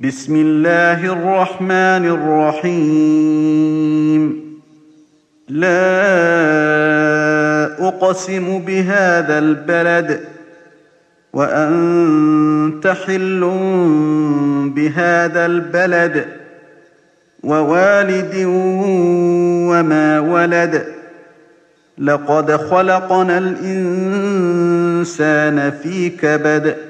بسم الله الرحمن الرحيم لا أقسم بهذا البلد وأنت حل بهذا البلد ووالد وما ولد لقد خلقنا الإنسان في كبد